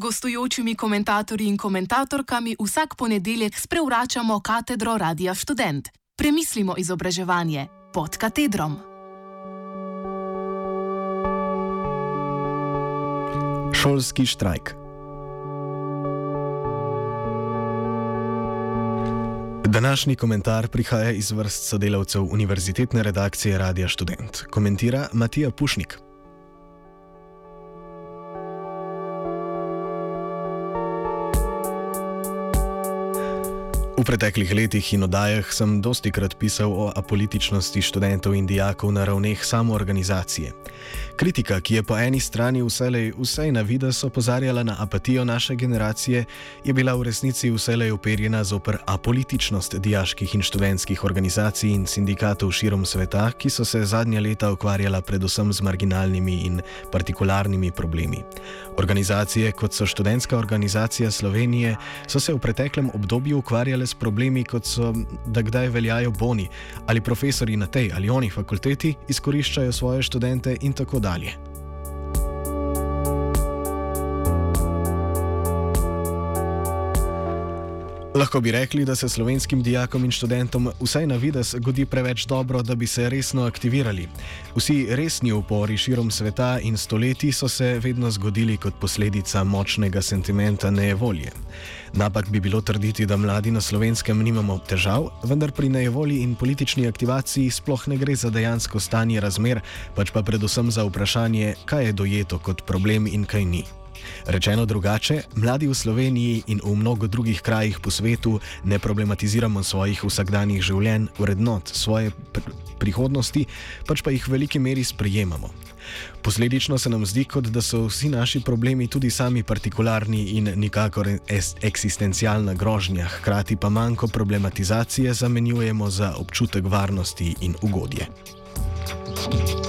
gostujočimi komentatorji in komentatorkami vsak ponedeljek sprevračamo katedro Radia Student. Premislimo izobraževanje pod katedrom. Šolski štrajk. Današnji komentar prihaja iz vrst sodelavcev Univerzitetne redakcije Radia Student. Komentira Matija Pušnik. V preteklih letih in oddajah sem dosti krat pisal o apolitičnosti študentov in dijakov na ravneh samoorganizacije. Kritika, ki je po eni strani vselej vsej na vides opozarjala na apatijo naše generacije, je bila v resnici vselej uperjena zoper apolitičnost dijaških in študentskih organizacij in sindikatov širom sveta, ki so se zadnja leta ukvarjala predvsem z marginalnimi in partikularnimi problemi. Organizacije, kot so Študentska organizacija Slovenije, so se v preteklem obdobju ukvarjale s problemi, kot so, da kdaj veljajo boni, ali profesori na tej ali oni fakulteti izkoriščajo svoje študente in tako dalje. Lahko bi rekli, da se slovenskim dijakom in študentom vsaj na vides godi preveč dobro, da bi se resno aktivirali. Vsi resni upori širom sveta in stoletji so se vedno zgodili kot posledica močnega sentimenta nejevolje. Napak bi bilo trditi, da mladi na slovenskem nimamo težav, vendar pri nejevolji in politični aktivaciji sploh ne gre za dejansko stanje razmer, pač pa predvsem za vprašanje, kaj je dojeto kot problem in kaj ni. Rečeno drugače, mladi v Sloveniji in v mnogo drugih krajih po svetu ne problematiziramo svojih vsakdanjih življenj, vrednot, svoje pr prihodnosti, pač pa jih v veliki meri sprejemamo. Posledično se nam zdi, kot da so vsi naši problemi tudi sami partikularni in nikakor eksistencialna grožnja, hkrati pa manjko problematizacije zamenjujemo za občutek varnosti in ugodje. Thank you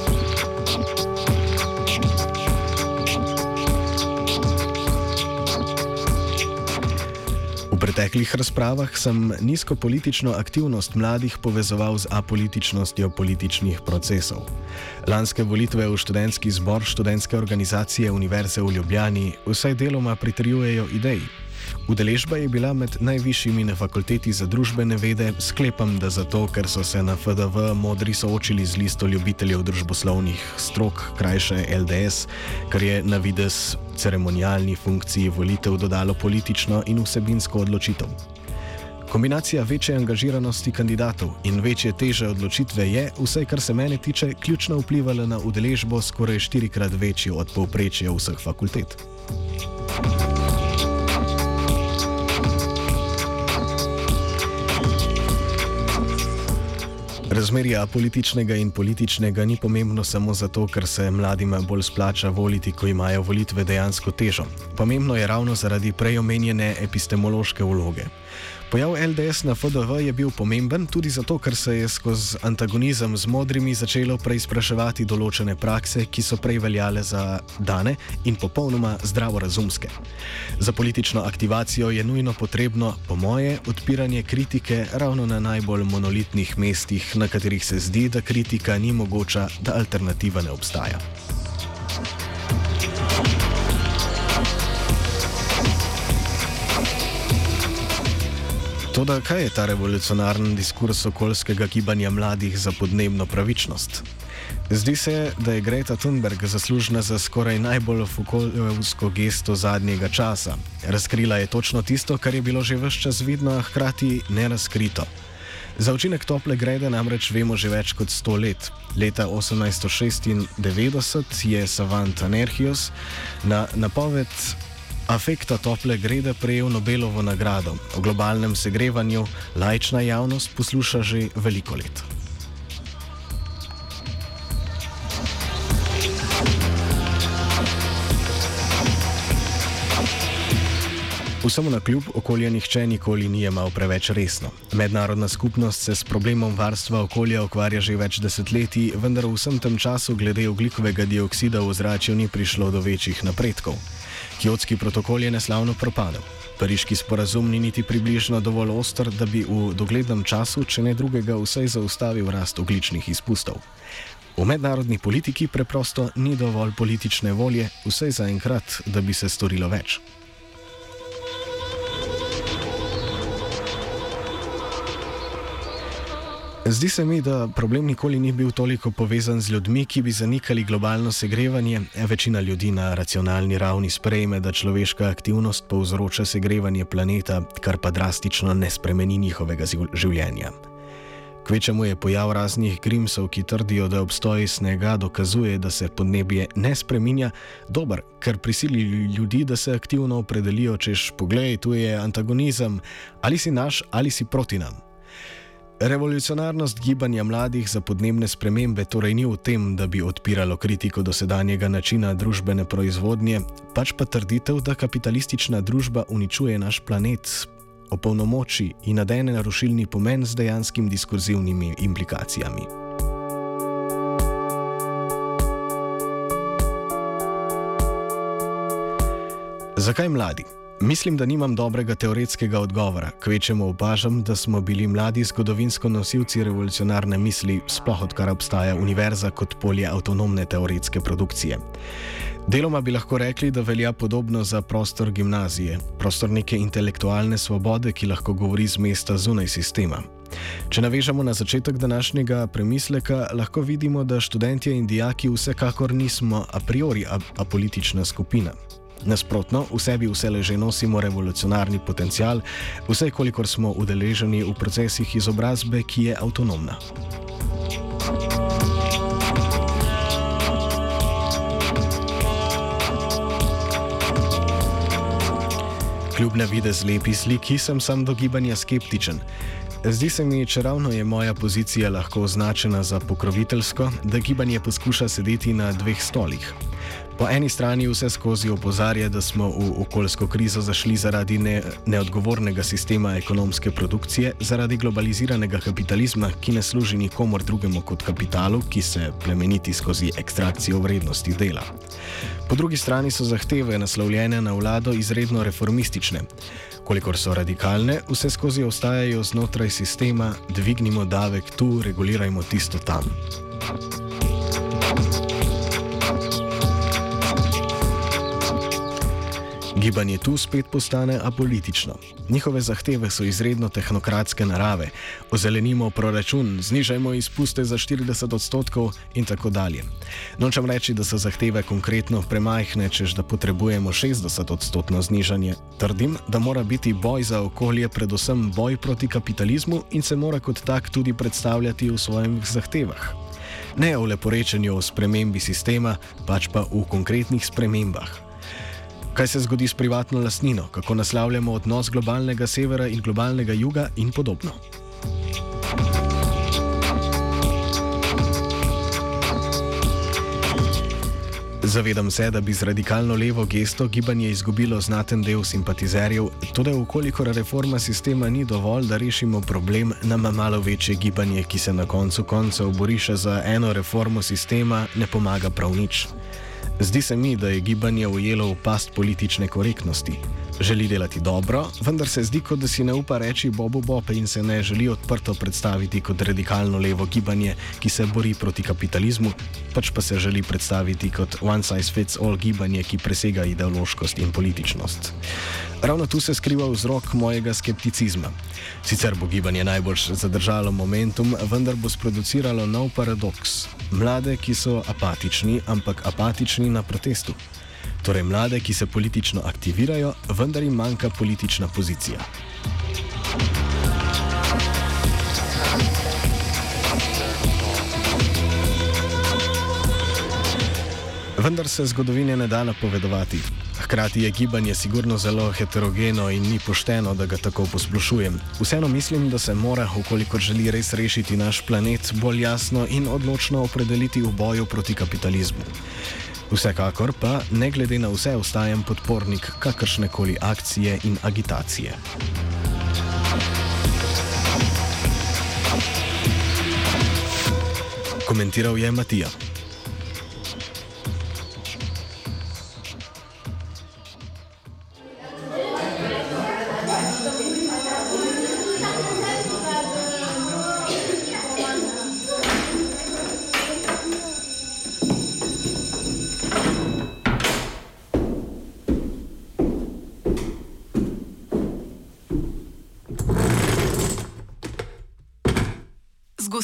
preteklih razpravah sem nizko politično aktivnost mladih povezoval z apolitičnostjo političnih procesov. Lanske volitve v študentski zbor študentske organizacije Univerze v Ljubljani vsaj deloma pritrjujejo ideji. Udeležba je bila med najvišjimi na fakulteti za družbene vede, sklepam, da zato, ker so se na FDV modri soočili z listo ljubiteljev družboslovnih strok, krajše LDS, kar je na vides ceremonialni funkciji volitev dodalo politično in vsebinsko odločitev. Kombinacija večje angažiranosti kandidatov in večje teže odločitve je, vsaj kar se mene tiče, ključno vplivala na udeležbo skoraj štirikrat večjo od povprečja vseh fakultet. Razmerje političnega in političnega ni pomembno samo zato, ker se mladima bolj splača voliti, ko imajo volitve dejansko težo. Pomembno je ravno zaradi prej omenjene epistemološke vloge. Pojav LDS na FDV je bil pomemben tudi zato, ker se je skozi antagonizem z modrimi začelo preizpraševati določene prakse, ki so prej veljale za dane in popolnoma zdravorazumske. Za politično aktivacijo je nujno potrebno, po moje, odpiranje kritike ravno na najbolj monolitnih mestih, na katerih se zdi, da kritika ni mogoča, da alternativa ne obstaja. Toda kaj je ta revolucionarni diskurs okoljskega gibanja mladih za podnebno pravičnost? Zdi se, da je Greta Thunberg zaslužna za skoraj najbolj fukovsko gesto zadnjega časa. Razkrila je točno tisto, kar je bilo že vse čas vidno, a hkrati nerazkrito. Za učinek tople grede namreč vemo že več kot sto let. Leta 1896 je savant Anerhios na napoved afekta tople grede prejel Nobelovo nagrado. O globalnem segrevanju lajčna javnost posluša že veliko let. Vsemu na kljub okolje nihče nikoli ni imel preveč resno. Mednarodna skupnost se s problemom varstva okolja ukvarja že več desetletij, vendar v vsem tem času glede oglikovega dioksida v ozračju ni prišlo do večjih napredkov. Kjotski protokol je neslavno propadel. Pariški sporazum ni niti približno dovolj ostar, da bi v doglednem času, če ne drugega, vsaj zaustavil rast ogličnih izpustov. V mednarodni politiki preprosto ni dovolj politične volje, vsaj zaenkrat, da bi se storilo več. Zdi se mi, da problem nikoli ni bil toliko povezan z ljudmi, ki bi zanikali globalno segrevanje. Večina ljudi na racionalni ravni sprejme, da človeška aktivnost povzroča segrevanje planeta, kar pa drastično ne spremeni njihovega življenja. Kvečemu je pojav raznih grimsov, ki trdijo, da obstoj snega dokazuje, da se podnebje ne spreminja, dober, ker prisili ljudi, da se aktivno opredelijo, češ poglej, tu je antagonizem, ali si naš ali si proti nam. Revolucionarnost gibanja mladih za podnebne spremembe torej ni v tem, da bi odpiralo kritiko dosedanjega načina družbene proizvodnje, pač pa trditev, da kapitalistična družba uničuje naš planet, opolnomoči in nadene narušilni pomen z dejanskim diskurzivnimi implikacijami. Zakaj mladi? Mislim, da nimam dobrega teoretskega odgovora. Kvečemo opažam, da smo bili mladi zgodovinsko nosilci revolucionarne misli, sploh odkar obstaja univerza kot polje avtonomne teoretske produkcije. Deloma bi lahko rekli, da velja podobno za prostor gimnazije, prostor neke intelektualne svobode, ki lahko govori z mesta zunaj sistema. Če navežemo na začetek današnjega premisleka, lahko vidimo, da študentje in dijaki vsekakor nismo a priori apolitična skupina. Nasprotno, v sebi vse leže nosimo revolucionarni potencial, vse kolikor smo udeleženi v procesih izobrazbe, ki je avtonomna. Kljub na videz lepi sliki, sem sam do gibanja skeptičen. Zdi se mi, če ravno je moja pozicija lahko označena za pokroviteljsko, da gibanje poskuša sedeti na dveh stolih. Po eni strani vse skozi opozarja, da smo v okoljsko krizo zašli zaradi ne, neodgovornega sistema ekonomske produkcije, zaradi globaliziranega kapitalizma, ki ne služi nikomor drugemu kot kapitalu, ki se plemeniti skozi ekstrakcijo vrednosti dela. Po drugi strani so zahteve naslovljene na vlado izredno reformistične. Kolikor so radikalne, vse skozi ostajajo znotraj sistema, dvignimo davek tu, regulirajmo tisto tam. Gibanje tu spet postane apolitično. Njihove zahteve so izredno tehnokratske narave. Ozelenimo proračun, znižajmo izpuste za 40 odstotkov in tako dalje. Nočem reči, da so zahteve konkretno premajhne, čež da potrebujemo 60 odstotno znižanje. Trdim, da mora biti boj za okolje predvsem boj proti kapitalizmu in se mora kot tak tudi predstavljati v svojih zahtevah. Ne o leporečenju o spremembi sistema, pač pa v konkretnih spremembah. Kaj se zgodi s privatno lastnino, kako naslavljamo odnos globalnega severa in globalnega juga in podobno. Zavedam se, da bi z radikalno levo gesto gibanje izgubilo znaten del simpatizerjev, tudi ukolikor reforma sistema ni dovolj, da rešimo problem, nam malo večje gibanje, ki se na koncu koncev bori še za eno reformo sistema, ne pomaga prav nič. Zdi se mi, da je gibanje ujelo v past politične korektnosti. Želi delati dobro, vendar se zdi, kot da si ne upa reči Bobu Bob in se ne želi odprto predstaviti kot radikalno levo gibanje, ki se bori proti kapitalizmu, pač pa se želi predstaviti kot one size fits all gibanje, ki presega ideološkost in političnost. Ravno tu se skriva vzrok mojega skepticizma. Sicer bo gibanje najbolj zadržalo momentum, vendar bo sproduciralo nov paradoks. Mlade, ki so apatični, ampak apatični na protestu. Torej mlade, ki se politično aktivirajo, vendar jim manjka politična pozicija. Vendar se zgodovine ne da napovedovati. Hkrati je gibanje sigurno zelo heterogeno in ni pošteno, da ga tako posplošujem. Vseeno mislim, da se mora, ukoliko želi res rešiti naš planet, bolj jasno in odločno opredeliti v boju proti kapitalizmu. Vsekakor pa, ne glede na vse, ostajam podpornik kakršne koli akcije in agitacije. Komentiral je Matija.